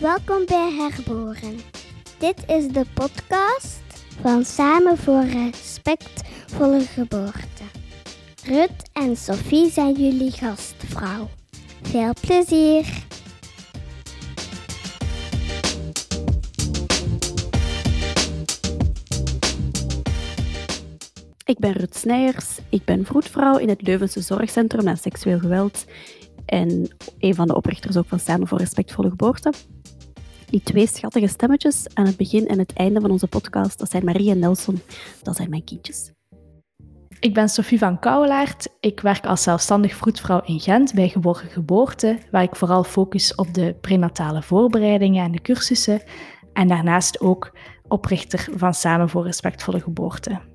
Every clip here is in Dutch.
Welkom bij Herboren. Dit is de podcast van Samen voor Respectvolle Geboorte. Rut en Sophie zijn jullie gastvrouw. Veel plezier! Ik ben Rut Snijers. Ik ben vroedvrouw in het Leuvense Zorgcentrum naar Seksueel Geweld. En een van de oprichters ook van Samen voor Respectvolle Geboorte. Die twee schattige stemmetjes aan het begin en het einde van onze podcast, dat zijn Marie en Nelson. Dat zijn mijn kindjes. Ik ben Sophie van Kouwelaert. Ik werk als zelfstandig vroedvrouw in Gent bij Geboren Geboorte, waar ik vooral focus op de prenatale voorbereidingen en de cursussen. En daarnaast ook oprichter van Samen voor Respectvolle Geboorte.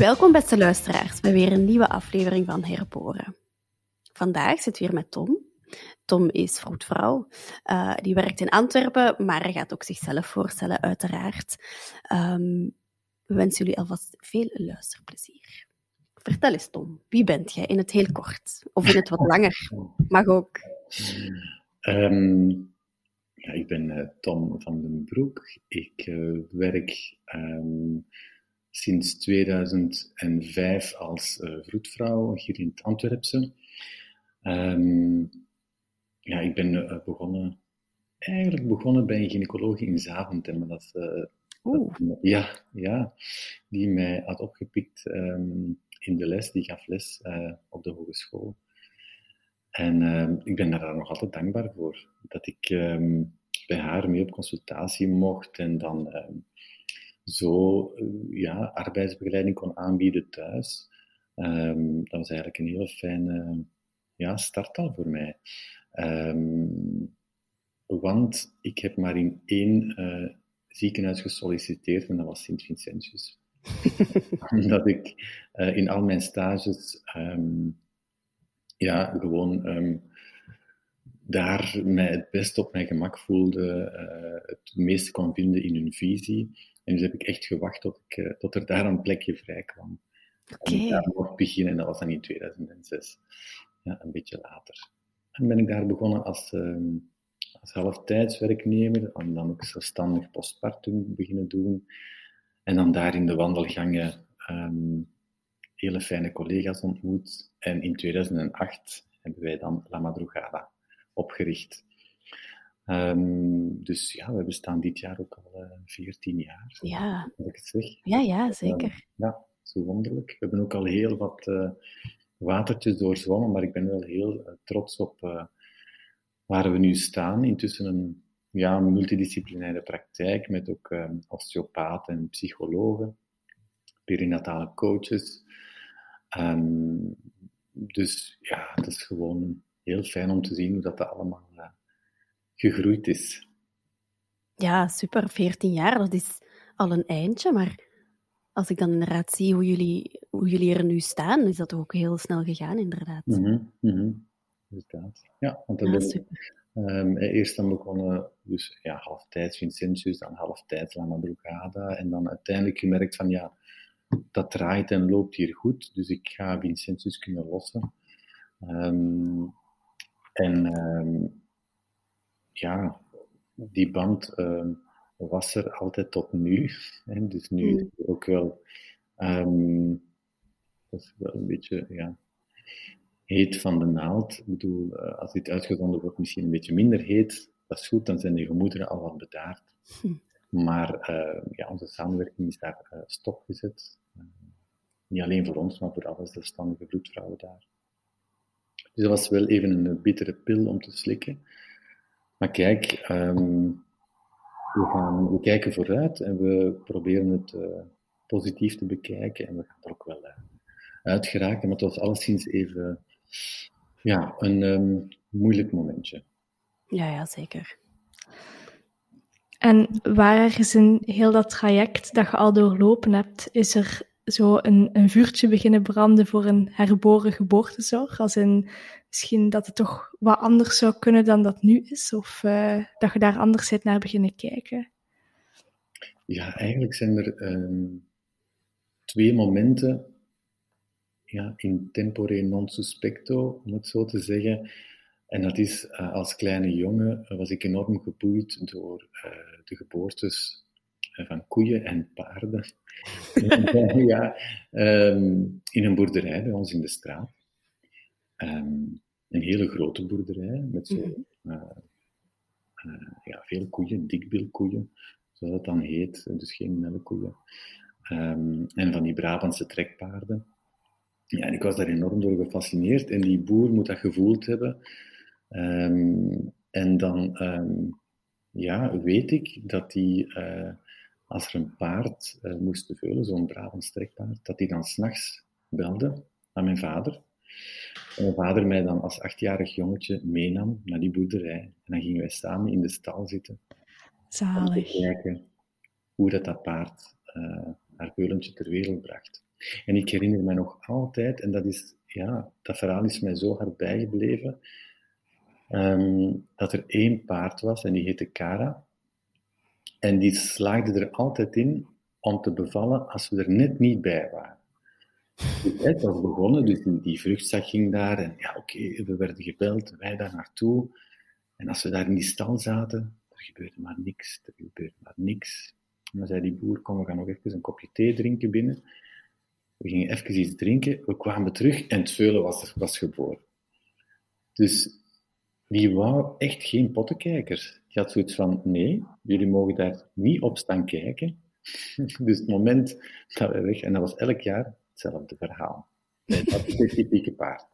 Welkom beste luisteraars bij weer een nieuwe aflevering van Herboren. Vandaag zit weer met Tom. Tom is vroedvrouw. Uh, die werkt in Antwerpen, maar hij gaat ook zichzelf voorstellen, uiteraard. Um, we wensen jullie alvast veel luisterplezier. Vertel eens, Tom, wie bent jij in het heel kort? Of in het wat langer? Mag ook. Um, ja, ik ben uh, Tom van den Broek. Ik uh, werk um, sinds 2005 als uh, vroedvrouw hier in het Antwerpse. Um, ja, ik ben begonnen, eigenlijk begonnen bij een gynaecoloog in Zaventem. Maar dat, dat, ja, ja, die mij had opgepikt in de les, die gaf les op de hogeschool. En uh, ik ben daar nog altijd dankbaar voor. Dat ik bij haar mee op consultatie mocht en dan zo uh, ja, arbeidsbegeleiding kon aanbieden thuis. Um, dat was eigenlijk een heel fijne ja, start al voor mij. want ik heb maar in één uh, ziekenhuis gesolliciteerd en dat was Sint-Vincentius. Omdat ik uh, in al mijn stages ja, gewoon um, daar mij het best op mijn gemak voelde, uh, het meeste kon vinden in hun visie. En dus heb ik echt gewacht tot, ik, uh, tot er daar een plekje vrij kwam. Okay. En daar mocht beginnen, en dat was dan in 2006. Ja, een beetje later. En ben ik daar begonnen als, um, als halftijdswerknemer, en dan ook zelfstandig postpartum beginnen doen. En dan daar in de wandelgangen um, hele fijne collega's ontmoet. En in 2008 hebben wij dan La Madrugada opgericht. Um, dus ja, we bestaan dit jaar ook al uh, eh, 14 jaar. Ja. Als ik het zeg. Ja, ja, zeker. Uh, ja, zo wonderlijk. We hebben ook al heel wat uh, watertjes doorzwommen, maar ik ben wel heel trots op waar we nu staan. Intussen een ja, multidisciplinaire praktijk met ook osteopaten en psychologen, perinatale coaches, Um, dus ja, het is gewoon heel fijn om te zien hoe dat, dat allemaal gegroeid is. Ja, super. 14 jaar, dat is al een eindje. Maar als ik dan inderdaad zie hoe jullie, hoe jullie er nu staan, is dat ook heel snel gegaan, inderdaad. Mm -hmm, mm -hmm. Inderdaad. Ja, want dan ja. Um, eerst dan begonnen, dus ja, halftijds Vincentius, dan halftijds La Madrugada. En dan uiteindelijk gemerkt van ja, dat draait en loopt hier goed, dus ik ga Vincentius kunnen lossen. Um, en um, ja, die band um, was er altijd tot nu. Hè, dus nu mm. ook wel, dat is wel een beetje, ja, heet van de naald. Ik bedoel, uh, als dit uitgezonden wordt, misschien een beetje minder heet, dat is goed, dan zijn de gemoederen al wat bedaard. Hm. Maar uh, ja, onze samenwerking is daar uh, stopgezet. Uh, niet alleen voor ons, maar voor alle zelfstandige bloedvrouwen daar. Dus dat was wel even een bittere pil om te slikken. Maar kijk, um, we, gaan, we kijken vooruit en we proberen het positief te bekijken en we gaan er ook wel uit geraken. Maar het was alleszins even ja, een um, moeilijk momentje. Ja, ja, zeker. En waar ergens in heel dat traject dat je al doorlopen hebt, is er zo een, een vuurtje beginnen branden voor een herboren geboortezorg? Als in misschien dat het toch wat anders zou kunnen dan dat nu is? Of uh, dat je daar anders naar beginnen kijken? Ja, eigenlijk zijn er um, twee momenten ja, in tempore non suspecto, om het zo te zeggen. En dat is, uh, als kleine jongen was ik enorm geboeid door uh, de geboortes van koeien en paarden. ja, um, in een boerderij bij ons in de straat. Um, een hele grote boerderij met zo, mm -hmm. ja, veel koeien, dikbilkoeien, zoals dat dan heet, dus geen melkkoeien. Um, en van die Brabantse trekpaarden. Ja, en ik was daar enorm door gefascineerd. En die boer moet dat gevoeld hebben. Um, en dan um, ja, weet ik dat die, uh, als er een paard uh, moest veulen, zo'n Brabants trekpaard, dat hij dan s'nachts belde aan mijn vader. En mijn vader mij dan als achtjarig jongetje meenam naar die boerderij. En dan gingen wij samen in de stal zitten. Zalig. Om te kijken hoe dat, dat paard uh, haar veulentje ter wereld bracht. En ik herinner me nog altijd, en dat, is, ja, dat verhaal is mij zo hard bijgebleven, um, dat er één paard was en die heette Kara. En die slaagde er altijd in om te bevallen als we er net niet bij waren. Het was begonnen, dus die, vruchtzak ging daar en ja, oké, we werden gebeld, wij daar naartoe. En als we daar in die stal zaten, er gebeurde maar niks, er gebeurde maar niks. En dan zei die boer, kom, we gaan nog even een kopje thee drinken binnen. We gingen even iets drinken, we kwamen terug en het veulen was, was geboren. Dus die wou echt geen pottenkijkers. Die had zoiets van, nee, jullie mogen daar niet op staan kijken. dus het moment dat we weg, en dat was elk jaar hetzelfde verhaal. Dat is het typieke paard.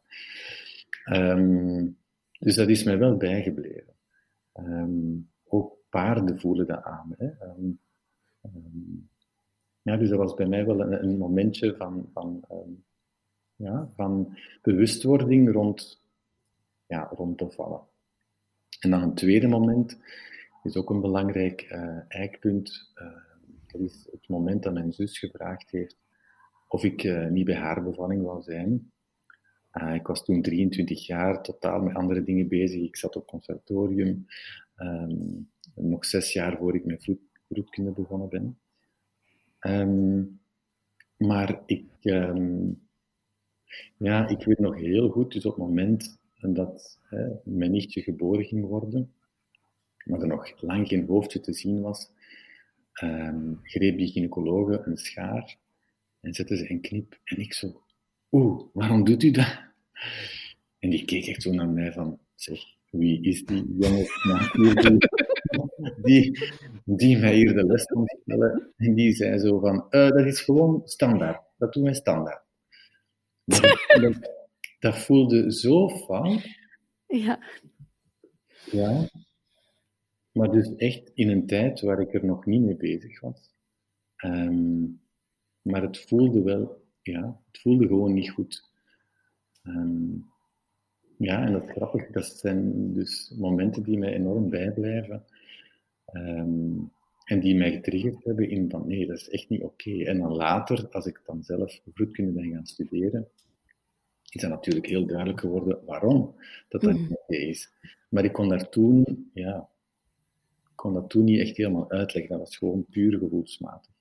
Um, dus dat is mij wel bijgebleven. Um, ook paarden voelen dat aan. Hè. Um, ja, dus dat was bij mij wel een, een momentje van, van, ja, van bewustwording rond, ja, rond bevallen. En dan een tweede moment is ook een belangrijk uh, eikpunt. Uh, dat is het moment dat mijn zus gevraagd heeft of ik uh, niet bij haar bevalling wou zijn. ik was toen 23 jaar, totaal met andere dingen bezig. Ik zat op conservatorium. Um, nog zes jaar voor ik met vroed, vroedkunde begonnen ben. Um, maar ik, um, ja, ik weet nog heel goed, dus op het moment dat hè, mijn nichtje geboren ging worden, maar er nog lang geen hoofdje te zien was, um, greep die gynaecologe een schaar en zette ze een knip. En ik zo, oeh, waarom doet u dat? En die keek echt zo naar mij van, zeg, wie is die jongen die, die mij hier de les kon stellen? En die zei zo van, uh, dat is gewoon standaard. Dat doen wij standaard. dat voelde zo fout. Ja. Ja. Maar dus echt in een tijd waar ik er nog niet mee bezig was. Um, maar het voelde wel, ja, het voelde gewoon niet goed. Um, ja, en dat is grappig. Dat zijn dus momenten die mij enorm bijblijven. Um, en die mij getriggerd hebben in van nee, dat is echt niet oké. Okay. En dan later, als ik dan zelf vroedkunde ben gaan studeren, is dat natuurlijk heel duidelijk geworden waarom dat dat niet oké is. Maar ik kon daar toen, ja, kon dat toen niet echt helemaal uitleggen. Dat was gewoon puur gevoelsmatig.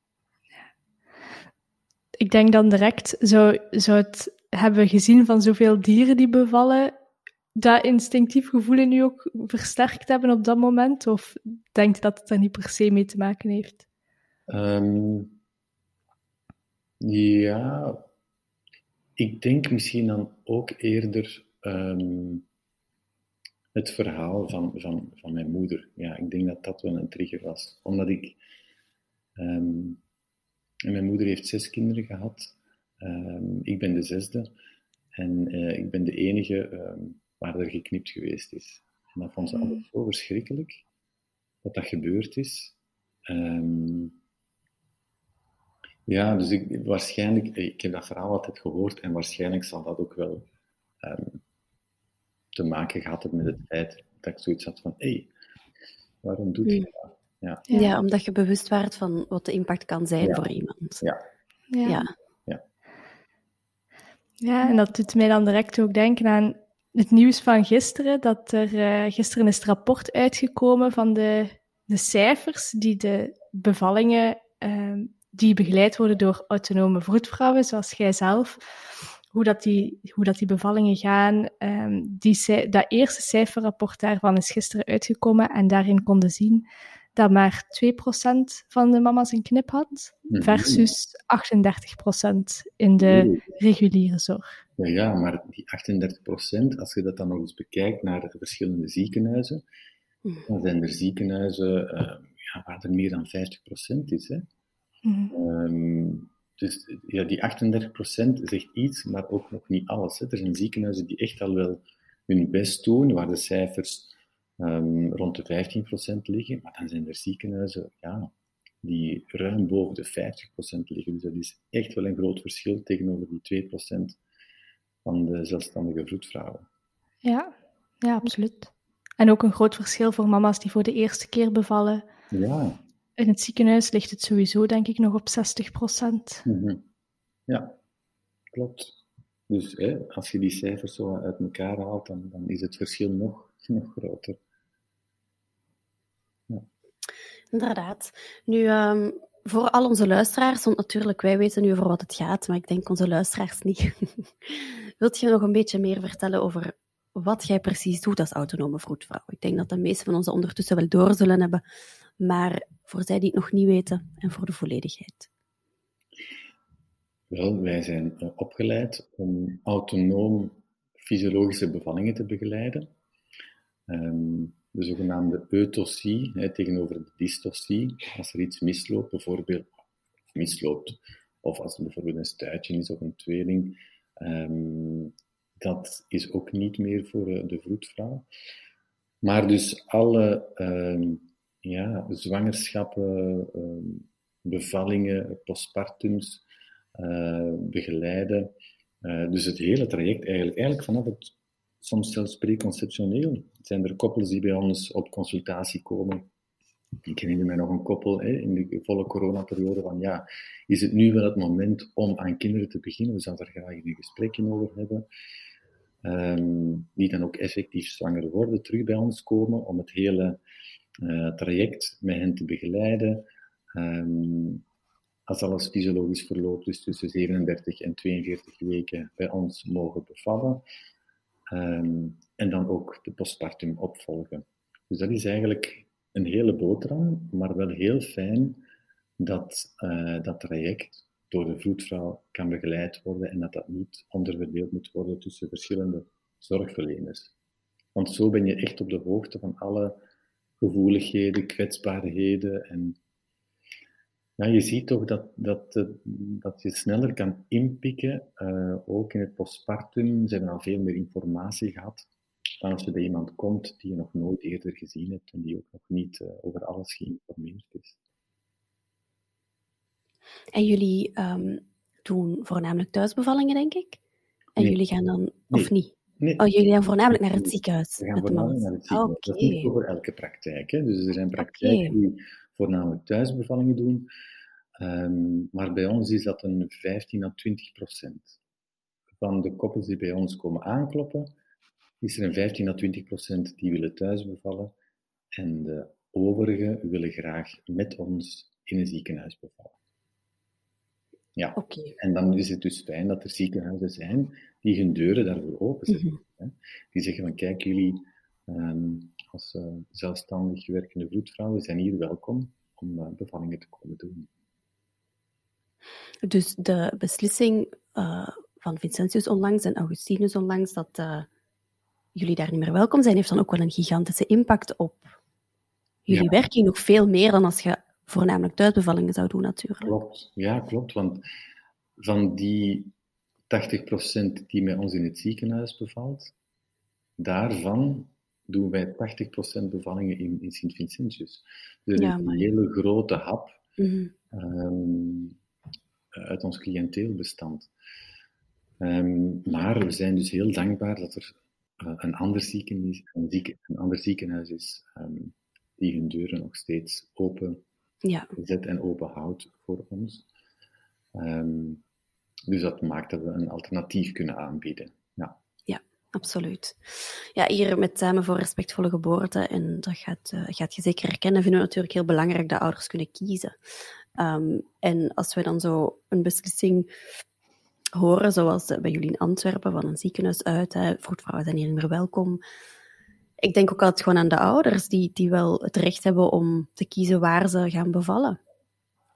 Ik denk dan direct, zou, zou het hebben gezien van zoveel dieren die bevallen, dat instinctief gevoel in u ook versterkt hebben op dat moment? Of denkt dat het daar niet per se mee te maken heeft? Um, ja, ik denk misschien dan ook eerder um, het verhaal van, van, van mijn moeder. Ja, ik denk dat dat wel een trigger was. Omdat ik. Um, en mijn moeder heeft zes kinderen gehad. Um, ik ben de zesde. En uh, ik ben de enige waar er geknipt geweest is. En dat vond ze altijd zo verschrikkelijk dat dat gebeurd is. Um, ja, dus ik, waarschijnlijk, ik heb dat verhaal altijd gehoord en waarschijnlijk zal dat ook wel um, te maken gehad hebben met het feit dat ik zoiets had van, hé, hey, waarom doet je dat? Ja. ja, omdat je bewust werd van wat de impact kan zijn voor iemand. Ja. Ja. ja. ja. Ja, en dat doet mij dan direct ook denken aan het nieuws van gisteren. Dat er uh, gisteren is het rapport uitgekomen van de, de cijfers die de bevallingen uh, die begeleid worden door autonome vroedvrouwen, zoals jij zelf, hoe, dat die, hoe dat die bevallingen gaan. Um, die, dat eerste cijferrapport daarvan is gisteren uitgekomen en daarin konden zien dat maar 2% van de mama's een knip had, mhm. versus 38% in de reguliere zorg. Ja, ja, maar die 38%, als je dat dan nog eens bekijkt naar de verschillende ziekenhuizen, mhm. dan zijn er ziekenhuizen uh, ja, waar er meer dan 50% is. Hè? Mm. Um, dus ja, die 38% zegt iets, maar ook nog niet alles. Hè. Er zijn ziekenhuizen die echt al wel hun best doen, waar de cijfers um, rond de 15% liggen. Maar dan zijn er ziekenhuizen ja, die ruim boven de 50% liggen. Dus dat is echt wel een groot verschil tegenover die 2% van de zelfstandige vroedvrouwen. Ja, ja, absoluut. En ook een groot verschil voor mama's die voor de eerste keer bevallen. Ja. In het ziekenhuis ligt het sowieso, denk ik, nog op 60 mm Ja, klopt. Dus hè, als je die cijfers zo uit elkaar haalt, dan, dan is het verschil nog, nog groter. Ja. Inderdaad. Nu, um, voor al onze luisteraars, want natuurlijk, wij weten nu over wat het gaat, maar ik denk onze luisteraars niet. Wilt je nog een beetje meer vertellen over wat jij precies doet als autonome vroedvrouw? Ik denk dat de meesten van ons ondertussen wel door zullen hebben, maar voor zij die het nog niet weten en voor de volledigheid. Wel, wij zijn eh, opgeleid om autonoom fysiologische bevallingen te begeleiden. Ehm, de zogenaamde eutosie tegenover de dystocie. Als er iets misloopt, bijvoorbeeld misloopt, of als er bijvoorbeeld een stuitje is of een tweeling, ehm, dat is ook niet meer voor eh, de vroedvrouw. Maar dus alle ehm, ja, zwangerschappen, ehm, bevallingen, postpartums uh, begeleiden. Uh, dus het hele traject eigenlijk, eigenlijk vanaf het soms zelfs preconceptioneel. Zijn er koppels die bij ons op consultatie komen? Ik herinner mij nog een koppel hè, in de volle coronaperiode van ja, is het nu wel het moment om aan kinderen te beginnen? We zouden daar graag een gesprekje over hebben. Um, die dan ook effectief zwanger worden, terug bij ons komen om het hele traject met hen te begeleiden. Um, als alles fysiologisch verloopt, dus tussen 37 en 42 weken bij ons mogen bevallen. Um, en dan ook de postpartum opvolgen. Dus dat is eigenlijk een hele boterham, maar wel heel fijn dat uh, dat traject door de vroedvrouw kan begeleid worden en dat dat niet onderverdeeld moet worden tussen verschillende zorgverleners. Want zo ben je echt op de hoogte van alle gevoeligheden, kwetsbaarheden. En ja, je ziet toch dat, dat, eh, dat je sneller kan inpikken, uh, ook in het postpartum. Ze hebben al veel meer informatie gehad dan als je bij iemand komt die je nog nooit eerder gezien hebt en die ook nog niet uh, over alles geïnformeerd is. En jullie um, doen voornamelijk thuisbevallingen, denk ik? En nee. jullie gaan dan, Nee. of niet? Nee, Oh, jullie gaan voornamelijk naar het ziekenhuis we gaan voornamelijk naar het ziekenhuis. Dat is niet voor elke praktijk. Hè. Dus er zijn praktijken die voornamelijk thuisbevallingen doen. Ehm, maar bij ons is dat een 15 à 20 procent. Van de koppels die bij ons komen aankloppen, is er een 15 à 20 procent die willen thuis bevallen. En de overigen willen graag met ons in een ziekenhuis bevallen. Ja, Oké. en dan is het dus fijn dat er ziekenhuizen zijn die hun deuren daarvoor openzetten. Hè. Die zeggen van kijk, jullie ehm, als eh, zelfstandig werkende vroedvrouwen zijn hier welkom om eh, bevallingen te komen doen. Dus de beslissing eh, van Vincentius onlangs en Augustinus onlangs dat jullie daar niet meer welkom zijn, heeft dan ook wel een gigantische impact op jullie Ja. werking. Nog veel meer dan als je voornamelijk thuisbevallingen zou doen, natuurlijk. Klopt, ja, klopt. Want van die 80% die bij ons in het ziekenhuis bevalt, daarvan doen wij 80% bevallingen in, in Sint-Vincentius. Dus Ja, een hele grote hap Mhm. ehm, uit ons cliënteelbestand. Ehm, maar we zijn dus heel dankbaar dat er eh, een, ander ziekenhuis, een, een ander ziekenhuis is ehm, die hun deuren nog steeds open Ja, zet en open houdt voor ons. Ehm, dus dat maakt dat we een alternatief kunnen aanbieden. Ja, absoluut. Ja, hier met Samen voor Respectvolle Geboorte, en dat gaat, eh, gaat je zeker herkennen, vinden we natuurlijk heel belangrijk dat ouders kunnen kiezen. Ehm, en als we dan zo een beslissing horen, zoals bij jullie in Antwerpen, van een ziekenhuis uit, hè, vroedvrouwen zijn hier niet meer welkom. Ik denk ook altijd gewoon aan de ouders, die, die wel het recht hebben om te kiezen waar ze gaan bevallen.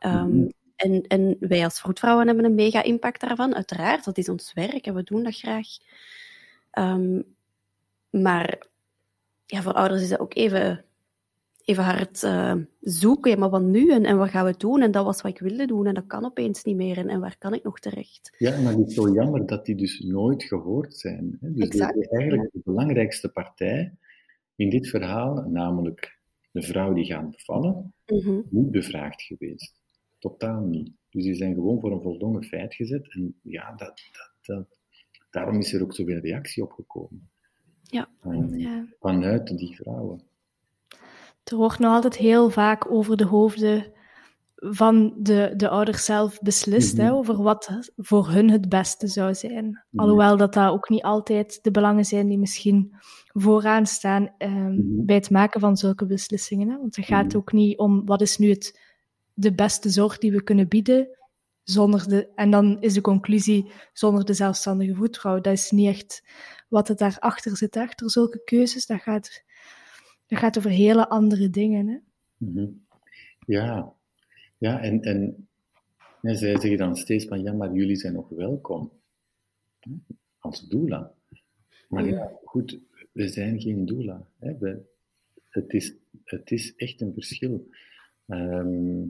Mhm. En, en wij als vroedvrouwen hebben een mega impact daarvan, uiteraard. Dat is ons werk en we doen dat graag. Ehm, maar ja, voor ouders is dat ook even, even hard eh, zoeken. Ja, maar wat nu en, en wat gaan we doen? En dat was wat ik wilde doen en dat kan opeens niet meer. En, en waar kan ik nog terecht? Ja, maar het is zo jammer dat die dus nooit gehoord zijn. Hè? Dus Exact, de- eigenlijk de belangrijkste partij in dit verhaal, namelijk de vrouw die gaat bevallen, Mhm. niet bevraagd geweest. Totaal niet. Dus die zijn gewoon voor een voldongen feit gezet. En ja, dat, dat, dat, daarom is er ook zoveel reactie op gekomen. Ja. Ja. Vanuit die vrouwen. Er wordt nog altijd heel vaak over de hoofden van de, de ouders zelf beslist, hè, Mhm. over wat voor hun het beste zou zijn. Alhoewel dat dat ook niet altijd de belangen zijn die misschien vooraan staan ehm, Mhm. bij het maken van zulke beslissingen. Hè? Want het gaat Mhm. ook niet om wat is nu het, de beste zorg die we kunnen bieden, zonder de, en dan is de conclusie zonder de zelfstandige voetvrouw. Dat is niet echt wat het daarachter zit, achter zulke keuzes. Dat gaat, dat gaat over hele andere dingen. Hè? Mhm. Ja, ja en, en ja, zij zeggen dan steeds van ja, maar jullie zijn nog welkom als doula. Maar ja, goed, we zijn geen doula. Hè. We, het, is, het is echt een verschil. Ehm,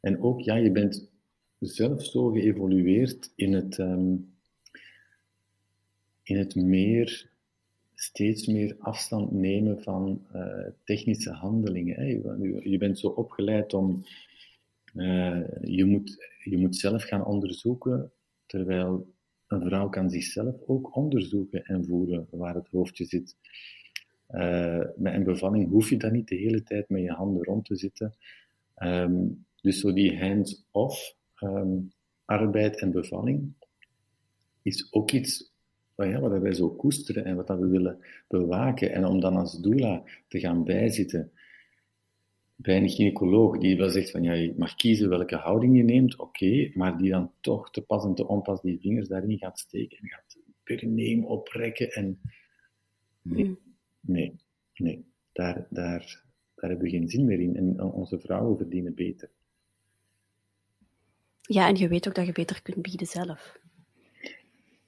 en ook, ja, je bent zelf zo geëvolueerd in het, ehm, in het meer, steeds meer afstand nemen van eh, technische handelingen. Je, bent zo opgeleid om, eh, je, moet, je moet zelf gaan onderzoeken, terwijl een vrouw kan zichzelf ook onderzoeken en voelen waar het hoofdje zit. Eh, met een bevalling hoef je dan niet de hele tijd met je handen rond te zitten. Ehm, dus zo die hands-off ehm, arbeid en bevalling is ook iets wat, ja, wat wij zo koesteren en wat dat we willen bewaken. En om dan als doula te gaan bijzitten bij een gynaecoloog die wel zegt van ja, je mag kiezen welke houding je neemt, oké, maar die dan toch te pas en te onpas die vingers daarin gaat steken en gaat perineum oprekken en nee, Mm. nee, nee, daar, daar, daar hebben we geen zin meer in. En onze vrouwen verdienen beter. Ja, en je weet ook dat je beter kunt bieden zelf.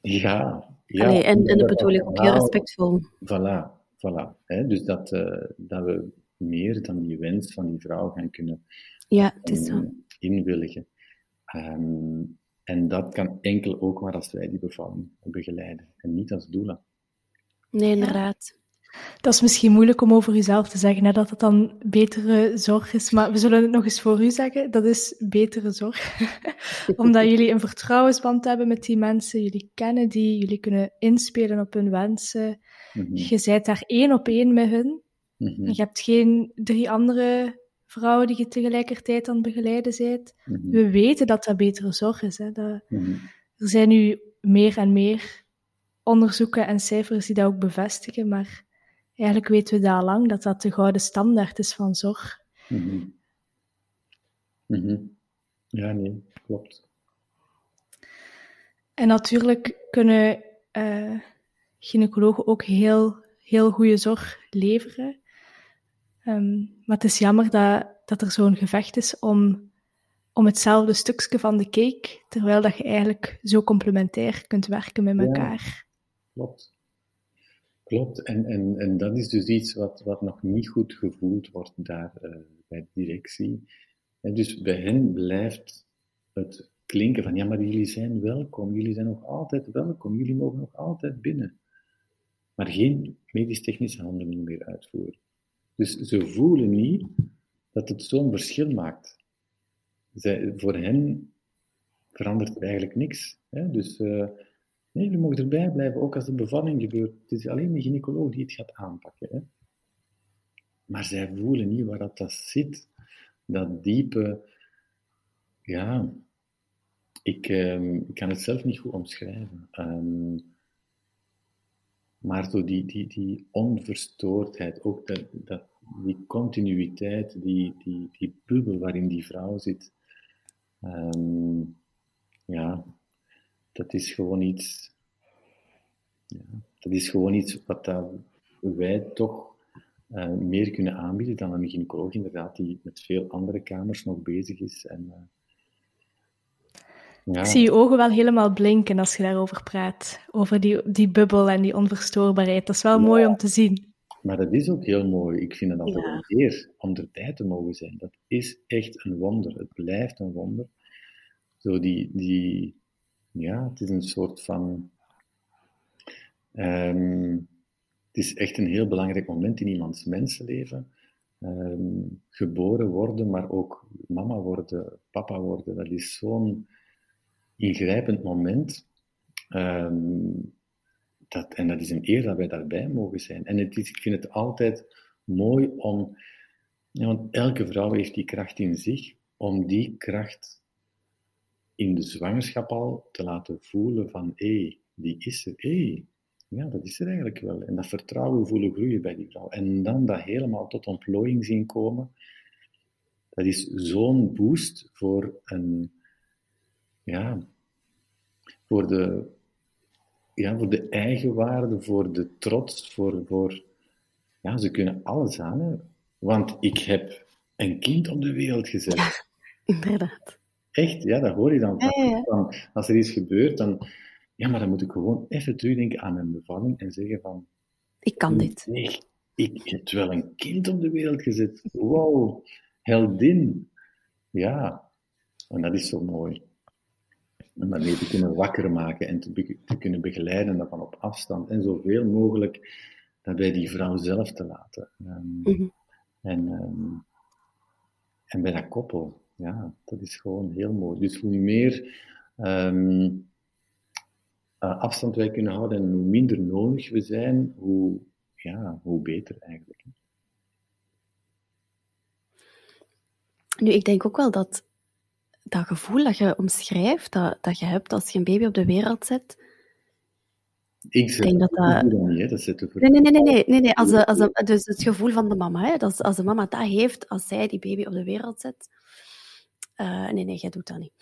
Ja, ja. Allee, en, en dat bedoel ik ook heel Nou, respectvol. Voilà, voilà. Hè? Dus dat, eh, dat we meer dan die wens van die vrouw gaan kunnen Ja, het is zo. ehm, inwilligen. Ehm, en dat kan enkel ook maar als wij die bevalling begeleiden en niet als doula. Nee, inderdaad. Dat is misschien moeilijk om over uzelf te zeggen, hè, dat het dan betere zorg is. Maar we zullen het nog eens voor u zeggen, dat is betere zorg. Omdat jullie een vertrouwensband hebben met die mensen, jullie kennen die, jullie kunnen inspelen op hun wensen. Mhm, Je bent daar één op één met hun. mhm, Je hebt geen drie andere vrouwen die je tegelijkertijd aan het begeleiden bent. mhm, We weten dat dat betere zorg is. Hè. Dat, er zijn nu meer en meer onderzoeken en cijfers die dat ook bevestigen, maar eigenlijk weten we dat al lang, dat dat de gouden standaard is van zorg. Mhm. Mhm. Ja, nee, klopt. En natuurlijk kunnen eh, gynaecologen ook heel, heel goede zorg leveren. Ehm, maar het is jammer dat, dat er zo'n gevecht is om, om hetzelfde stukje van de cake, terwijl dat je eigenlijk zo complementair kunt werken met Ja. elkaar. Klopt. Klopt. En, en, en dat is dus iets wat, wat nog niet goed gevoeld wordt daar eh, bij de directie. Dus bij hen blijft het klinken van, ja, maar jullie zijn welkom, jullie zijn nog altijd welkom, jullie mogen nog altijd binnen. Maar geen medisch-technische handelingen meer uitvoeren. Dus ze voelen niet dat het zo'n verschil maakt. Zij, voor hen verandert er eigenlijk niks. Hè? Dus eh, nee, je mag erbij blijven, ook als de bevalling gebeurt. Het is alleen de gynaecoloog die het gaat aanpakken. Hè? Maar zij voelen niet waar dat, dat zit. Dat diepe, ja, ik, ehm, kan het zelf niet goed omschrijven. Ehm, maar zo die, die, die onverstoordheid, ook dat, dat, die continuïteit, die, die, die bubbel waarin die vrouw zit. Ehm, ja, dat is gewoon iets, ja, dat is gewoon iets wat dat wij toch uh, meer kunnen aanbieden dan een gynaecoloog, inderdaad, die met veel andere kamers nog bezig is. En, uh, ja. Ik zie je ogen wel helemaal blinken als je daarover praat. Over die, die bubbel en die onverstoorbaarheid. Dat is wel ja. mooi om te zien. Maar dat is ook heel mooi. Ik vind het altijd ja. een eer om er tijd te mogen zijn. Dat is echt een wonder. Het blijft een wonder. Zo die, die ja, het is een soort van. Um, het is echt een heel belangrijk moment in iemands mensenleven. Um, geboren worden, maar ook mama worden, papa worden. Dat is zo'n ingrijpend moment. Um, dat, en dat is een eer dat wij daarbij mogen zijn. En het ik vind het altijd mooi om, ja, want elke vrouw heeft die kracht in zich, om die kracht in de zwangerschap al te laten voelen van, hé, die is er, hé, ja, dat is er eigenlijk wel. En dat vertrouwen voelen groeien bij die vrouw. En dan dat helemaal tot ontplooiing zien komen, dat is zo'n boost voor een, ja, voor de, ja, voor de eigenwaarde, voor de trots, voor, voor, ja, ze kunnen alles aan. Want ik heb een kind op de wereld gezet. Inderdaad. Echt, ja, dat hoor je dan. Ja, ja. Als er iets gebeurt, dan ja, maar dan moet ik gewoon even terugdenken aan mijn bevalling en zeggen van... Ik kan dit. Nee, ik heb wel een kind op de wereld gezet. Wow, heldin. Ja, en dat is zo mooi. Om dat mee te kunnen wakker maken en te, te kunnen begeleiden daarvan op afstand. En zoveel mogelijk dat bij die vrouw zelf te laten. Um, mm -hmm. en, um, en bij dat koppel, ja, dat is gewoon heel mooi. Dus hoe meer... Um, uh, afstand wij kunnen houden en hoe minder nodig we zijn, hoe, ja, hoe beter eigenlijk. Nu, ik denk ook wel dat dat gevoel dat je omschrijft, dat, dat je hebt als je een baby op de wereld zet. Ik zeg, denk dat dat. Niet, hè? dat zit nee, nee, nee, nee, nee, nee. Als, als, dus het gevoel van de mama, hè? Dat als de mama dat heeft, als zij die baby op de wereld zet, uh, nee, nee, jij doet dat niet.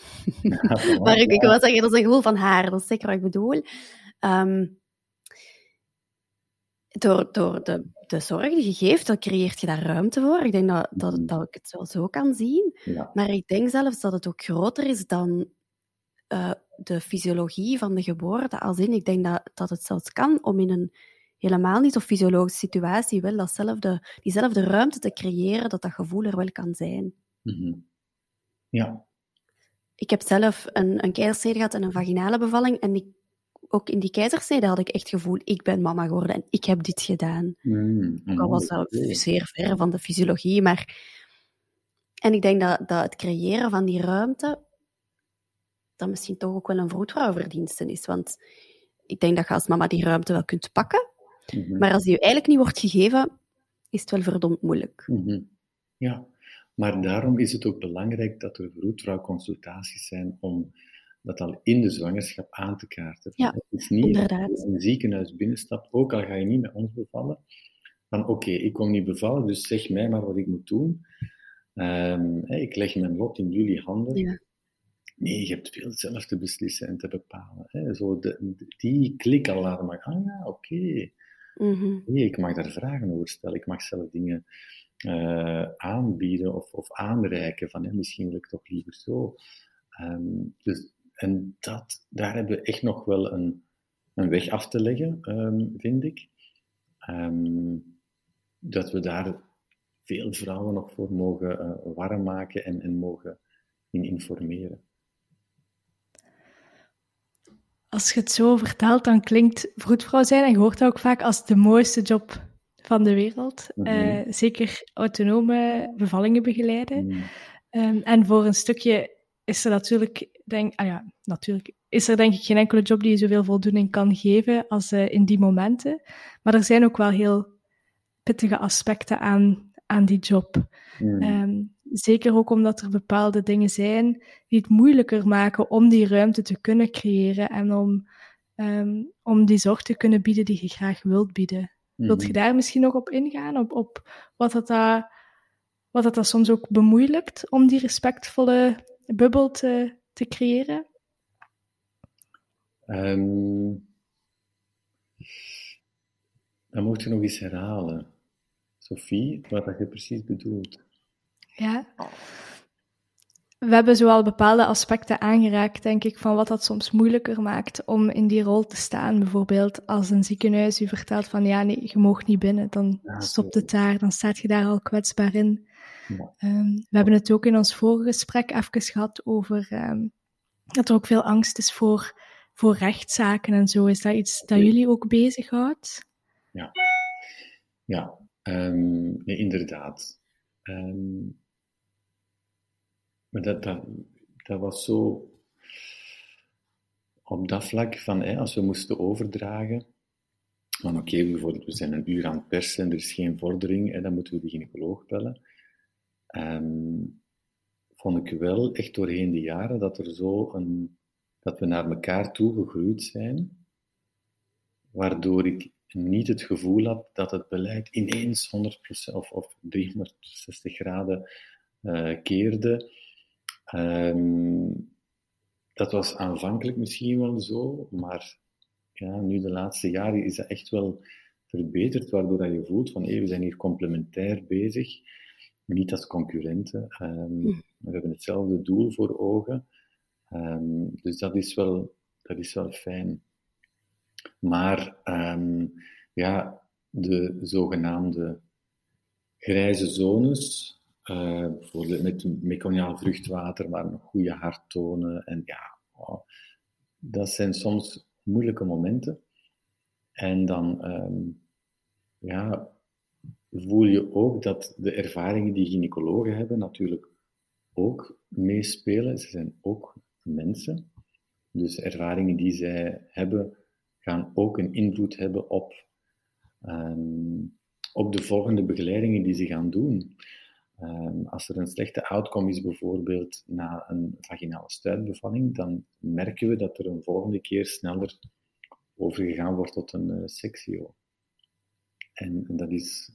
maar ik, ik wil zeggen, dat is een gevoel van haar. Dat is zeker wat ik bedoel. Um, door door de, de zorg die je geeft, dan creëert je daar ruimte voor. Ik denk dat, dat, dat ik het wel zo kan zien. Ja. Maar ik denk zelfs dat het ook groter is dan uh, de fysiologie van de geboorte. Als in, ik denk dat, dat het zelfs kan om in een helemaal niet zo fysiologische situatie wel datzelfde, diezelfde ruimte te creëren, dat dat gevoel er wel kan zijn. Mm -hmm. Ja. Ik heb zelf een, een keizersnede gehad en een vaginale bevalling. En ik, ook in die keizersnede had ik echt het gevoel, ik ben mama geworden en ik heb dit gedaan. Mm, al was dat zeer ver van de fysiologie, maar... En ik denk dat, dat het creëren van die ruimte, dat misschien toch ook wel een vroedvrouwverdienste is. Want ik denk dat je als mama die ruimte wel kunt pakken, mm -hmm. maar als die je eigenlijk niet wordt gegeven, is het wel verdomd moeilijk. Mm -hmm. Ja, maar daarom is het ook belangrijk dat er vroedvrouwconsultaties zijn om dat al in de zwangerschap aan te kaarten. Ja, het is niet inderdaad. als je een ziekenhuis binnenstapt, ook al ga je niet met ons bevallen, van oké, okay, ik kom niet bevallen, dus zeg mij maar wat ik moet doen. Um, ik leg mijn lot in jullie handen. Ja. Nee, je hebt veel zelf te beslissen en te bepalen. Hè. Zo de, die klikalarm. Ah ja, oké. Okay. Mm -hmm. nee, ik mag daar vragen over stellen. Ik mag zelf dingen uh, aanbieden of, of aanreiken van misschien wil ik toch liever zo. Um, dus, en dat, daar hebben we echt nog wel een, een weg af te leggen, um, vind ik. Um, dat we daar veel vrouwen nog voor mogen uh, warm maken en, en mogen in informeren. Als je het zo vertelt, dan klinkt vroedvrouw zijn, en je hoort dat ook vaak, als de mooiste job van de wereld. Mm -hmm. uh, zeker autonome bevallingen begeleiden. Mm. Um, en voor een stukje is er natuurlijk, denk, ah ja, natuurlijk, is er denk ik geen enkele job die je zoveel voldoening kan geven als uh, in die momenten. Maar er zijn ook wel heel pittige aspecten aan, aan die job. Mm. Um, zeker ook omdat er bepaalde dingen zijn die het moeilijker maken om die ruimte te kunnen creëren en om, um, om die zorg te kunnen bieden die je graag wilt bieden. Wilt je daar misschien nog op ingaan? Op, op wat, dat daar, wat dat, dat soms ook bemoeilijkt om die respectvolle bubbel te, te creëren? Um, dan moet je nog eens herhalen. Sophie, wat dat je precies bedoelt. Ja. We hebben zoal bepaalde aspecten aangeraakt, denk ik, van wat dat soms moeilijker maakt om in die rol te staan. Bijvoorbeeld als een ziekenhuis u vertelt van ja, nee, je mag niet binnen, dan stopt het daar, dan staat je daar al kwetsbaar in. Um, we hebben het ook in ons vorige gesprek even gehad over um, dat er ook veel angst is voor, voor rechtszaken en zo. Is dat iets dat jullie ook bezighoudt? Ja, ja um, nee, inderdaad. Maar dat, dat, dat was zo op dat vlak van hè, als we moesten overdragen. Van oké, okay, we zijn een uur aan het persen en er is geen vordering, en dan moeten we de gynaecoloog bellen. Um, vond ik wel echt doorheen de jaren dat er zo een, dat we naar elkaar toe gegroeid zijn, waardoor ik niet het gevoel had dat het beleid ineens 100% of, of 360 graden uh, keerde. Um, dat was aanvankelijk misschien wel zo, maar ja, nu de laatste jaren is dat echt wel verbeterd, waardoor dat je voelt van hey, we zijn hier complementair bezig niet als concurrenten. Um, We hebben hetzelfde doel voor ogen. Um, dus dat is wel, dat is wel fijn. Maar um, ja, de zogenaamde grijze zones, uh, bijvoorbeeld met meconiaal vruchtwater, maar nog goede harttonen. En ja, dat zijn soms moeilijke momenten. En dan, ja, voel je ook dat de ervaringen die gynaecologen hebben natuurlijk ook meespelen. Ze zijn ook mensen. Dus ervaringen die zij hebben, gaan ook een invloed hebben op, um, op de volgende begeleidingen die ze gaan doen. Um, als er een slechte outcome is, bijvoorbeeld na een vaginale stuitbevalling, dan merken we dat er een volgende keer sneller overgegaan wordt tot een uh, sexio. En, en dat is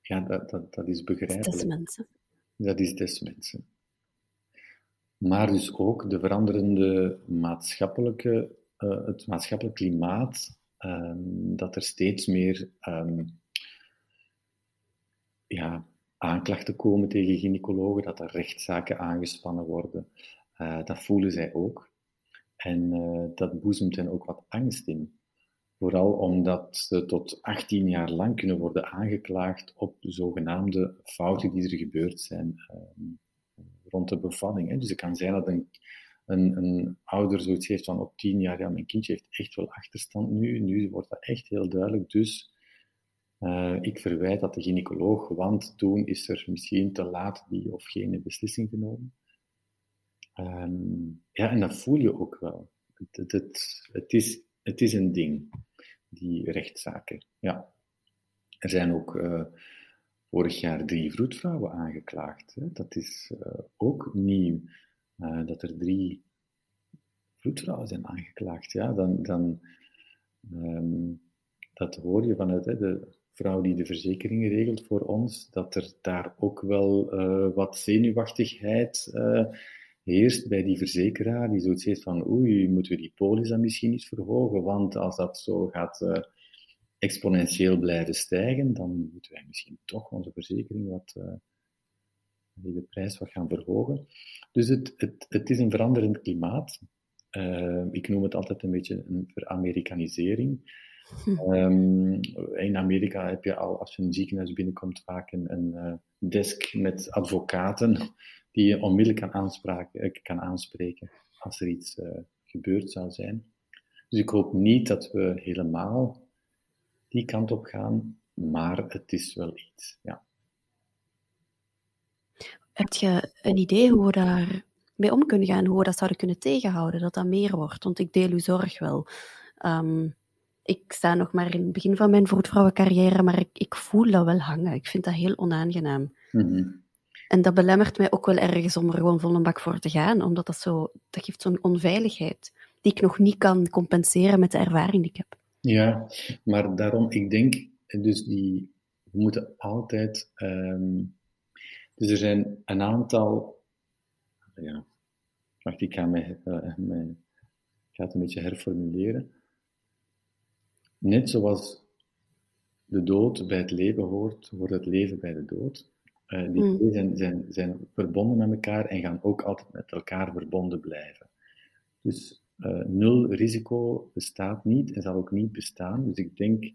ja, dat, dat, dat is begrijpelijk. Dat is des mensen. Dat is des mensen. Maar dus ook de veranderende maatschappelijke, uh, het maatschappelijk klimaat, um, dat er steeds meer um, ja, aanklachten komen tegen gynaecologen, dat er rechtszaken aangespannen worden. Uh, dat voelen zij ook. En uh, dat boezemt hen ook wat angst in. Vooral omdat ze tot 18 jaar lang kunnen worden aangeklaagd op zogenaamde fouten die er gebeurd zijn ehm, rond de bevalling. Hè. Dus het kan zijn dat een, een, een, ouder zoiets heeft van op 10 jaar, ja, mijn kindje heeft echt wel achterstand nu. Nu wordt dat echt heel duidelijk. Dus uh, ik verwijt dat de gynaecoloog, want toen is er misschien te laat die of geen beslissing genomen. Um, ja, en dat voel je ook wel. Het, het, het, is, het is een ding die rechtszaken. Ja. Er zijn ook uh, vorig jaar drie vroedvrouwen aangeklaagd. Hè. Dat is uh, ook nieuw, dat er drie vroedvrouwen zijn aangeklaagd. Ja, dan, dan um, dat hoor je vanuit hè, de vrouw die de verzekeringen regelt voor ons, dat er daar ook wel wat zenuwachtigheid heerst bij die verzekeraar, die zoiets heeft van oei, moeten we die polis dan misschien niet verhogen, want als dat zo gaat uh, exponentieel blijven stijgen, dan moeten wij misschien toch onze verzekering wat, uh, de prijs wat gaan verhogen. Dus het, het, het is een veranderend klimaat. Ik noem het altijd een beetje een veramerikanisering. Um, in Amerika heb je al, als je een ziekenhuis binnenkomt, vaak een, een desk met advocaten die je onmiddellijk kan, eh, kan aanspreken als er iets uh, gebeurd zou zijn. Dus ik hoop niet dat we helemaal die kant op gaan, maar het is wel iets, ja. Heb je een idee hoe we daar mee om kunnen gaan, hoe we dat zouden kunnen tegenhouden, dat dat meer wordt? Want ik deel uw zorg wel. Um, ik sta nog maar in het begin van mijn vroedvrouwencarrière, maar ik, ik voel dat wel hangen. Ik vind dat heel onaangenaam. Mm -hmm. En dat belemmert mij ook wel ergens om er gewoon vol een bak voor te gaan, omdat dat zo, dat geeft zo'n onveiligheid die ik nog niet kan compenseren met de ervaring die ik heb. Ja, maar daarom, ik denk, dus die, we moeten altijd, um, dus er zijn een aantal, ja, wacht, ik ga mijn, uh, mijn ga het een beetje herformuleren. Net zoals de dood bij het leven hoort, wordt het leven bij de dood. Uh, die twee zijn, zijn, zijn verbonden met elkaar en gaan ook altijd met elkaar verbonden blijven. Dus uh, nul risico bestaat niet en zal ook niet bestaan. Dus ik denk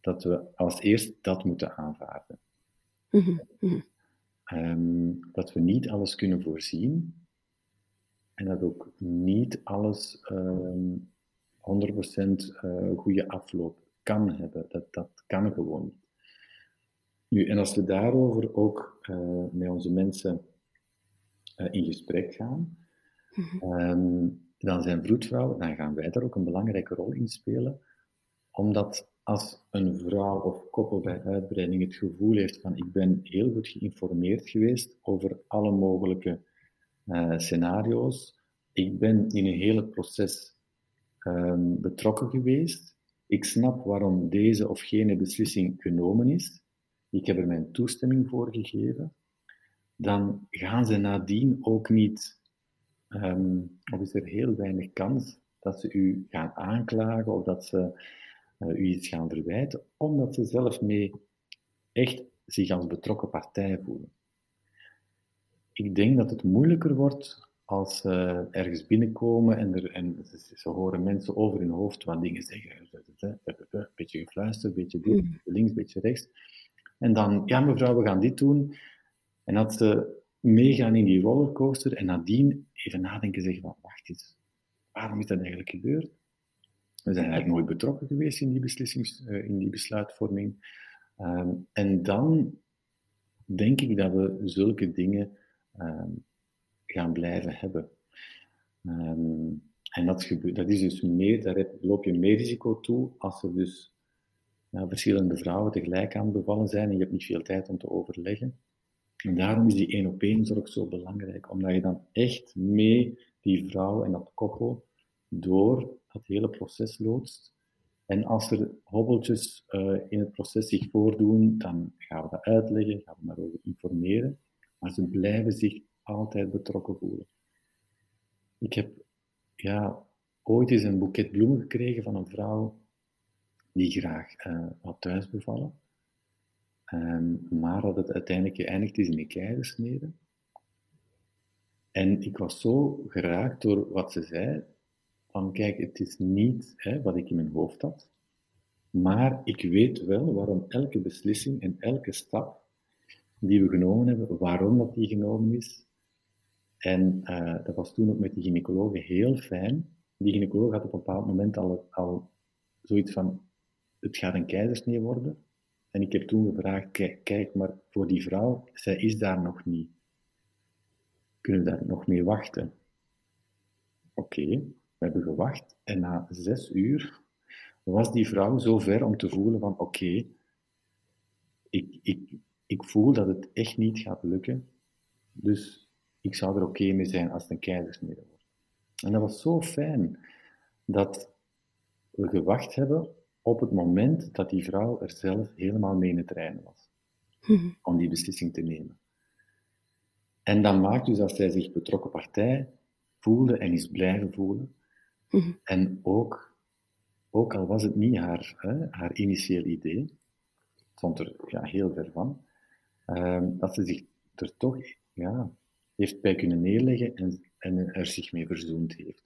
dat we als eerst dat moeten aanvaarden. Mm -hmm. um, dat we niet alles kunnen voorzien en dat ook niet alles um, 100% uh, goede afloop kan hebben. Dat, dat kan gewoon niet. Nu, en als we daarover ook uh, met onze mensen uh, in gesprek gaan, mm -hmm. um, dan zijn vroedvrouwen, dan gaan wij daar ook een belangrijke rol in spelen, omdat als een vrouw of koppel bij uitbreiding het gevoel heeft van ik ben heel goed geïnformeerd geweest over alle mogelijke uh, scenario's, ik ben in een hele proces um, betrokken geweest, ik snap waarom deze of gene beslissing genomen is, ik heb er mijn toestemming voor gegeven, dan gaan ze nadien ook niet, um, of is er heel weinig kans dat ze u gaan aanklagen of dat ze uh, u iets gaan verwijten, omdat ze zelf mee echt zich als betrokken partij voelen. Ik denk dat het moeilijker wordt als ze ergens binnenkomen en, er, en ze, ze, horen mensen over hun hoofd wat dingen zeggen. Een beetje gefluisterd, een beetje dit, mm. links, een beetje rechts. En dan, ja mevrouw, we gaan dit doen. En dat ze meegaan in die rollercoaster en nadien even nadenken zeggen van, wacht eens, waarom is dat eigenlijk gebeurd? We zijn eigenlijk nooit betrokken geweest in die, beslissings, uh, in die besluitvorming. Um, en dan denk ik dat we zulke dingen um, gaan blijven hebben. Um, en dat, gebeurt, dat is dus meer, daar loop je meer risico toe als er dus ja, verschillende vrouwen tegelijk aan bevallen zijn en je hebt niet veel tijd om te overleggen. En daarom is die één op één zorg zo belangrijk, omdat je dan echt mee die vrouw en dat koppel door dat hele proces loodst. En als er hobbeltjes uh, in het proces zich voordoen, dan gaan we dat uitleggen, gaan we daarover informeren. Maar ze blijven zich altijd betrokken voelen. Ik heb ja, ooit eens een boeket bloemen gekregen van een vrouw die graag uh, had thuis bevallen. Um, maar dat het uiteindelijk geëindigd is in een keizersnede. En ik was zo geraakt door wat ze zei, van kijk, het is niet hè, wat ik in mijn hoofd had, maar ik weet wel waarom elke beslissing en elke stap die we genomen hebben, waarom dat die genomen is. En uh, dat was toen ook met die gynaecoloog heel fijn. Die gynaecoloog had op een bepaald moment al, al zoiets van, het gaat een keizersnee worden. En ik heb toen gevraagd, kijk, maar voor die vrouw, zij is daar nog niet. Kunnen we daar nog mee wachten? Oké, we hebben gewacht en na zes uur was die vrouw zo ver om te voelen van oké, ik, ik, ik voel dat het echt niet gaat lukken, dus ik zou er oké okay mee zijn als het een keizersnede wordt. En dat was zo fijn dat we gewacht hebben op het moment dat die vrouw er zelf helemaal mee in het reinen was. Mm-hmm. Om die beslissing te nemen. En dat maakt dus dat zij zich betrokken partij voelde en is blijven voelen. Mm-hmm. En ook, ook al was het niet haar, hè, haar initieel idee, stond er ja, heel ver van, um, dat ze zich er toch ja, heeft bij kunnen neerleggen en, en er zich mee verzoend heeft.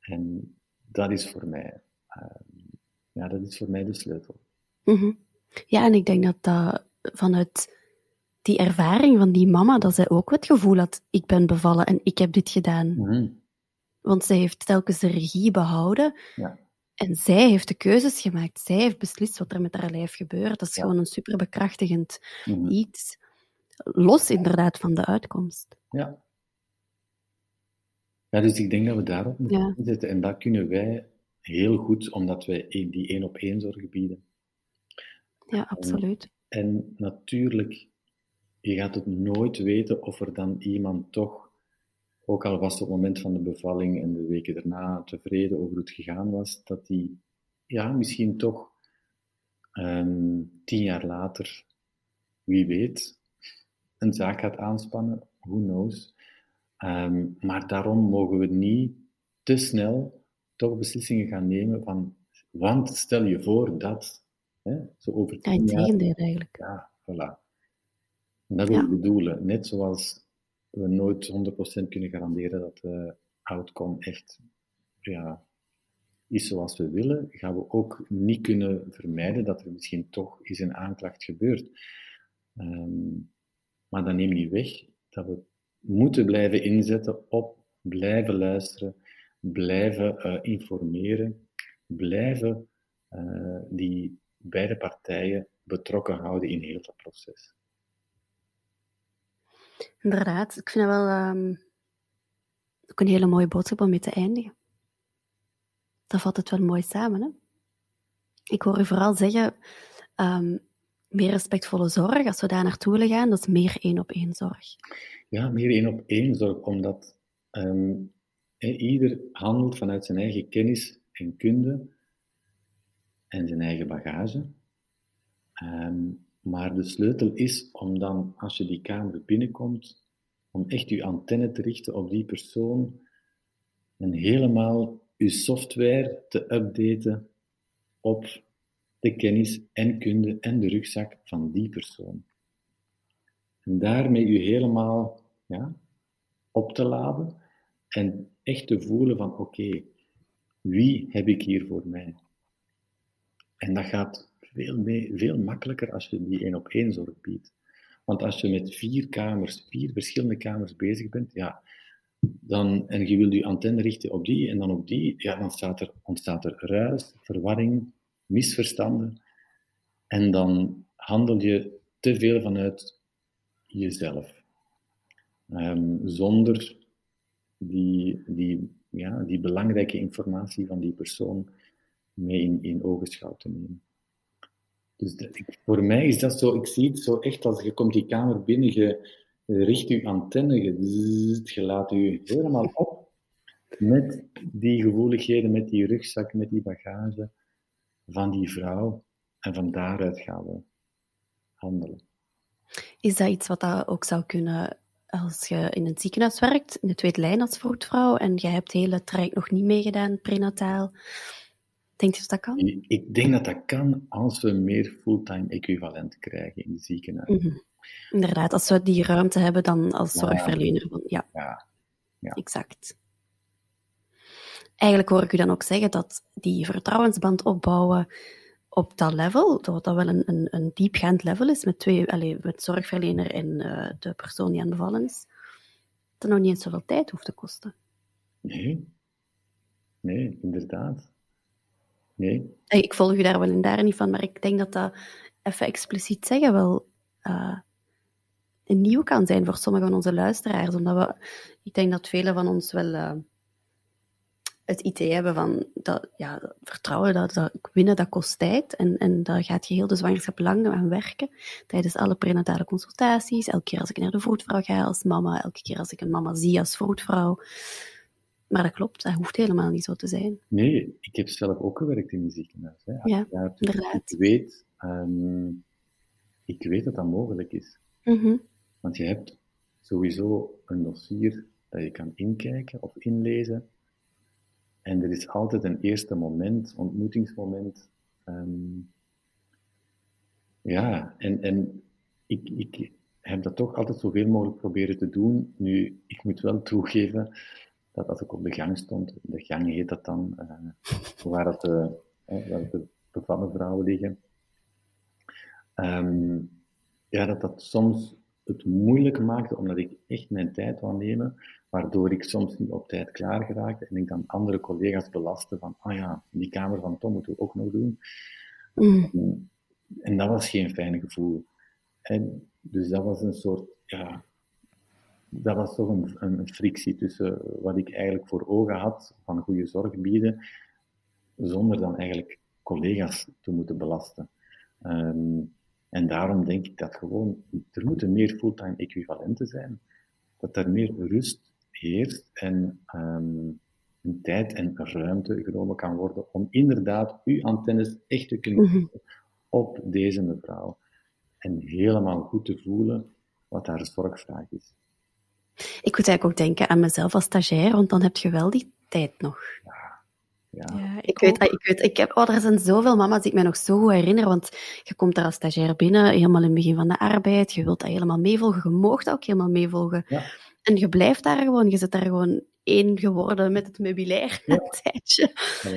En dat is voor mij um, ja, dat is voor mij de sleutel. Mm-hmm. Ja, en ik denk dat dat vanuit die ervaring van die mama, dat zij ook het gevoel had, ik ben bevallen en ik heb dit gedaan. Mm-hmm. Want zij heeft telkens de regie behouden. Ja. En zij heeft de keuzes gemaakt. Zij heeft beslist wat er met haar lijf gebeurt. Dat is ja. gewoon een super bekrachtigend mm-hmm. iets. Los inderdaad van de uitkomst. Ja. Ja, dus ik denk dat we daarop moeten ja. zitten. En dat kunnen wij heel goed, omdat wij die één op één zorg bieden. Ja, absoluut. En, en, natuurlijk, je gaat het nooit weten of er dan iemand toch, ook al was het op het moment van de bevalling en de weken daarna tevreden over hoe het gegaan was, dat die, ja, misschien toch um, tien jaar later, wie weet, een zaak gaat aanspannen, who knows. Um, maar daarom mogen we niet te snel toch beslissingen gaan nemen van, want stel je voor dat, hè, zo over Ja, in tegendeel eigenlijk. Ja, voilà. En dat wil ik bedoelen. Net zoals we nooit 100% kunnen garanderen dat de outcome echt ja, is zoals we willen, gaan we ook niet kunnen vermijden dat er misschien toch eens een aanklacht gebeurt. Ehm, maar dat neemt niet weg dat we moeten blijven inzetten op blijven luisteren, blijven uh, informeren, blijven uh, die beide partijen betrokken houden in heel dat proces. Inderdaad, ik vind dat wel um, ook een hele mooie boodschap om mee te eindigen. Dat vat het wel mooi samen. Hè? Ik hoor u vooral zeggen, um, meer respectvolle zorg, als we daar naartoe willen gaan, dat is meer één op één zorg. Ja, meer één op één zorg, omdat um, ieder handelt vanuit zijn eigen kennis en kunde en zijn eigen bagage. Um, maar de sleutel is om dan, als je die kamer binnenkomt, om echt je antenne te richten op die persoon en helemaal je software te updaten op de kennis en kunde en de rugzak van die persoon. En daarmee u helemaal ja, op te laden en echt te voelen van oké, wie heb ik hier voor mij? En dat gaat veel, mee, veel makkelijker als je die één op één zorg biedt. Want als je met vier kamers, vier verschillende kamers bezig bent, ja, dan, en je wilt je antenne richten op die en dan op die, ja, dan staat er, ontstaat er ruis, verwarring, misverstanden. En dan handel je te veel vanuit jezelf. Um, zonder die, die, ja, die belangrijke informatie van die persoon mee in, in ogenschouw te nemen. Dus dat, voor mij is dat zo, ik zie het zo echt als je komt die kamer binnen, je richt je antenne, je, je laat je helemaal op met die gevoeligheden, met die rugzak, met die bagage van die vrouw. En van daaruit gaan we handelen. Is dat iets wat dat ook zou kunnen als je in een ziekenhuis werkt, in de tweede lijn als vroedvrouw, en je hebt het hele traject nog niet meegedaan, prenataal? Denk je dat dat kan? Ik denk dat dat kan als we meer fulltime equivalent krijgen in het ziekenhuis. Mm Inderdaad, als we die ruimte hebben dan als zorgverlener. Ja. ja. ja. exact eigenlijk hoor ik u dan ook zeggen dat die vertrouwensband opbouwen op dat level, dat dat wel een, een, een diepgaand level is met, twee, allez, met zorgverlener en uh, de persoon die aan bevallen is, dat nog niet eens zoveel tijd hoeft te kosten. Nee, nee, inderdaad. Nee. Ik volg u daar wel in daar niet van, maar ik denk dat dat even expliciet zeggen wel uh, een nieuw kan zijn voor sommige van onze luisteraars. Omdat we, ik denk dat velen van ons wel uh, het idee hebben van dat, ja, vertrouwen, dat, dat winnen, dat kost tijd. En, en daar gaat je heel de zwangerschap lang aan werken. Tijdens alle prenatale consultaties, elke keer als ik naar de vroedvrouw ga als mama, elke keer als ik een mama zie als vroedvrouw. Maar dat klopt, dat hoeft helemaal niet zo te zijn. Nee, ik heb zelf ook gewerkt in een ziekenhuis. Hè. Ja, ja inderdaad. Ik weet, um, ik weet dat dat mogelijk is. Mm -hmm. Want je hebt sowieso een dossier dat je kan inkijken of inlezen. En er is altijd een eerste moment, ontmoetingsmoment. Um, ja, en, en ik, ik heb dat toch altijd zoveel mogelijk proberen te doen. Nu, ik moet wel toegeven dat als ik op de gang stond, de gang heet dat dan, uh, waar, dat de, uh, waar de bevallen vrouwen liggen, um, ja, dat dat soms het moeilijk maakte, omdat ik echt mijn tijd wou nemen, waardoor ik soms niet op tijd klaar geraakte en ik dan andere collega's belastte van, ah ja, die kamer van Tom moeten we ook nog doen. Mm. En dat was geen fijn gevoel. En dus dat was een soort, ja, dat was toch een, een, frictie tussen wat ik eigenlijk voor ogen had van goede zorg bieden, zonder dan eigenlijk collega's te moeten belasten. Um, en daarom denk ik dat gewoon, er moeten meer fulltime equivalenten zijn. Dat er meer rust heerst en um, een tijd en ruimte genomen kan worden om inderdaad uw antennes echt te kunnen Mhm. op deze mevrouw. En helemaal goed te voelen wat haar zorgvraag is. Ik moet eigenlijk ook denken aan mezelf als stagiair, want dan heb je wel die tijd nog. Ja. Ja, ik, weet, dat- ik weet, ik heb, oh, er zijn zoveel mama's die ik mij nog zo goed herinner, want je komt daar als stagiair binnen, helemaal in het begin van de arbeid, je wilt dat helemaal meevolgen, je moogt dat ook helemaal meevolgen. Ja. En je blijft daar gewoon, je zit daar gewoon één geworden met het meubilair Ja. een tijdje.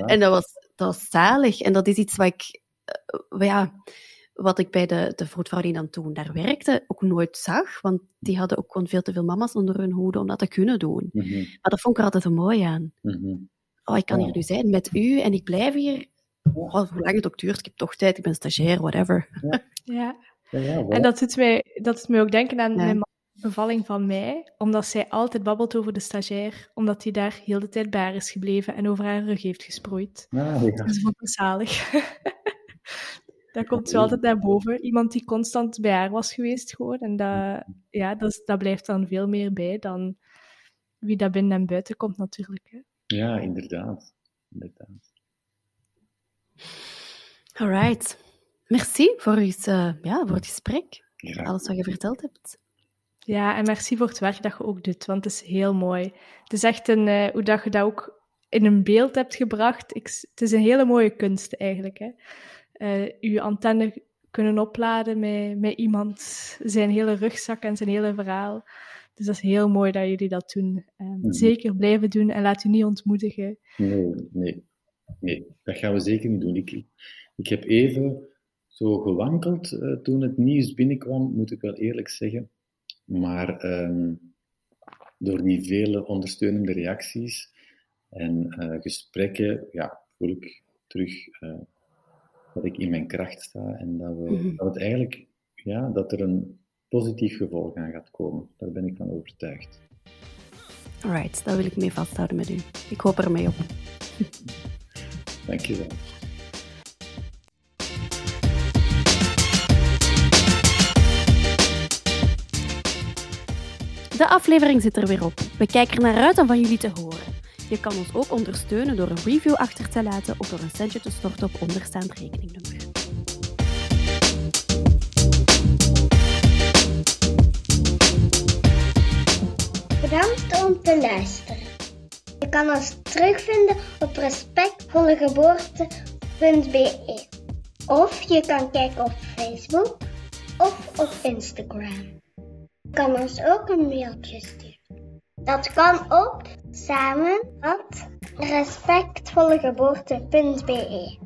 En dat was, dat was zalig. En dat is iets wat ik, eh, ja, wat ik bij de, de vroedvrouw die dan toen daar werkte, ook nooit zag. Want die hadden ook gewoon veel te veel mama's onder hun hoede om dat te kunnen doen. Mhm, Maar dat vond ik er altijd zo mooi aan. mhm. Oh, ik kan Ja. hier nu zijn met u en ik blijf hier. Oh, hoe lang het ook duurt, ik heb toch tijd, ik ben stagiair, whatever. Ja. Ja, ja, voilà. En dat doet, mij, dat doet mij ook denken aan Ja. mijn bevalling van mij, omdat zij altijd babbelt over de stagiair, omdat hij daar heel de tijd bij haar is gebleven en over haar rug heeft gesproeid. Ah, ja. Dat vond ik zalig. dat komt zo altijd naar boven. Iemand die constant bij haar was geweest gewoon. En dat, ja, dat, is- dat blijft dan veel meer bij dan wie dat binnen en buiten komt natuurlijk. Hè. ja, inderdaad. inderdaad. Alright. Merci voor, uw, eh, ja, voor het gesprek. Alles wat je verteld hebt. Ja, en merci voor het werk dat je ook doet, want het is heel mooi. Het is echt een, eh, hoe dat je dat ook in een beeld hebt gebracht. Ik, het is een hele mooie kunst eigenlijk. Hè. Eh, je antenne kunnen opladen met, met iemand, zijn hele rugzak en zijn hele verhaal. Dus dat is heel mooi dat jullie dat doen. Eh, Mhm. Zeker blijven doen en laat u niet ontmoedigen. Nee, nee, nee, dat gaan we zeker niet doen. Ik, ik heb even zo gewankeld eh, toen het nieuws binnenkwam, moet ik wel eerlijk zeggen. Maar ehm, door die vele ondersteunende reacties en eh, gesprekken, ja, voel ik terug eh, dat ik in mijn kracht sta en dat, we, Mhm. dat het eigenlijk, ja, dat er een positief gevolg aan gaat komen. Daar ben ik van overtuigd. Alright, dat wil ik mee vasthouden met u. Ik hoop er mee op. Dankjewel. De aflevering zit er weer op. We kijken er naar uit om van jullie te horen. Je kan ons ook ondersteunen door een review achter te laten of door een centje te storten op onderstaand rekeningnummer. Bedankt om te luisteren. Je kan ons terugvinden op respectvollegeboorte.be of je kan kijken op Facebook of op Instagram. Je kan ons ook een mailtje sturen. Dat kan op samen@respectvollegeboorte.be.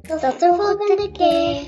Tot de volgende keer.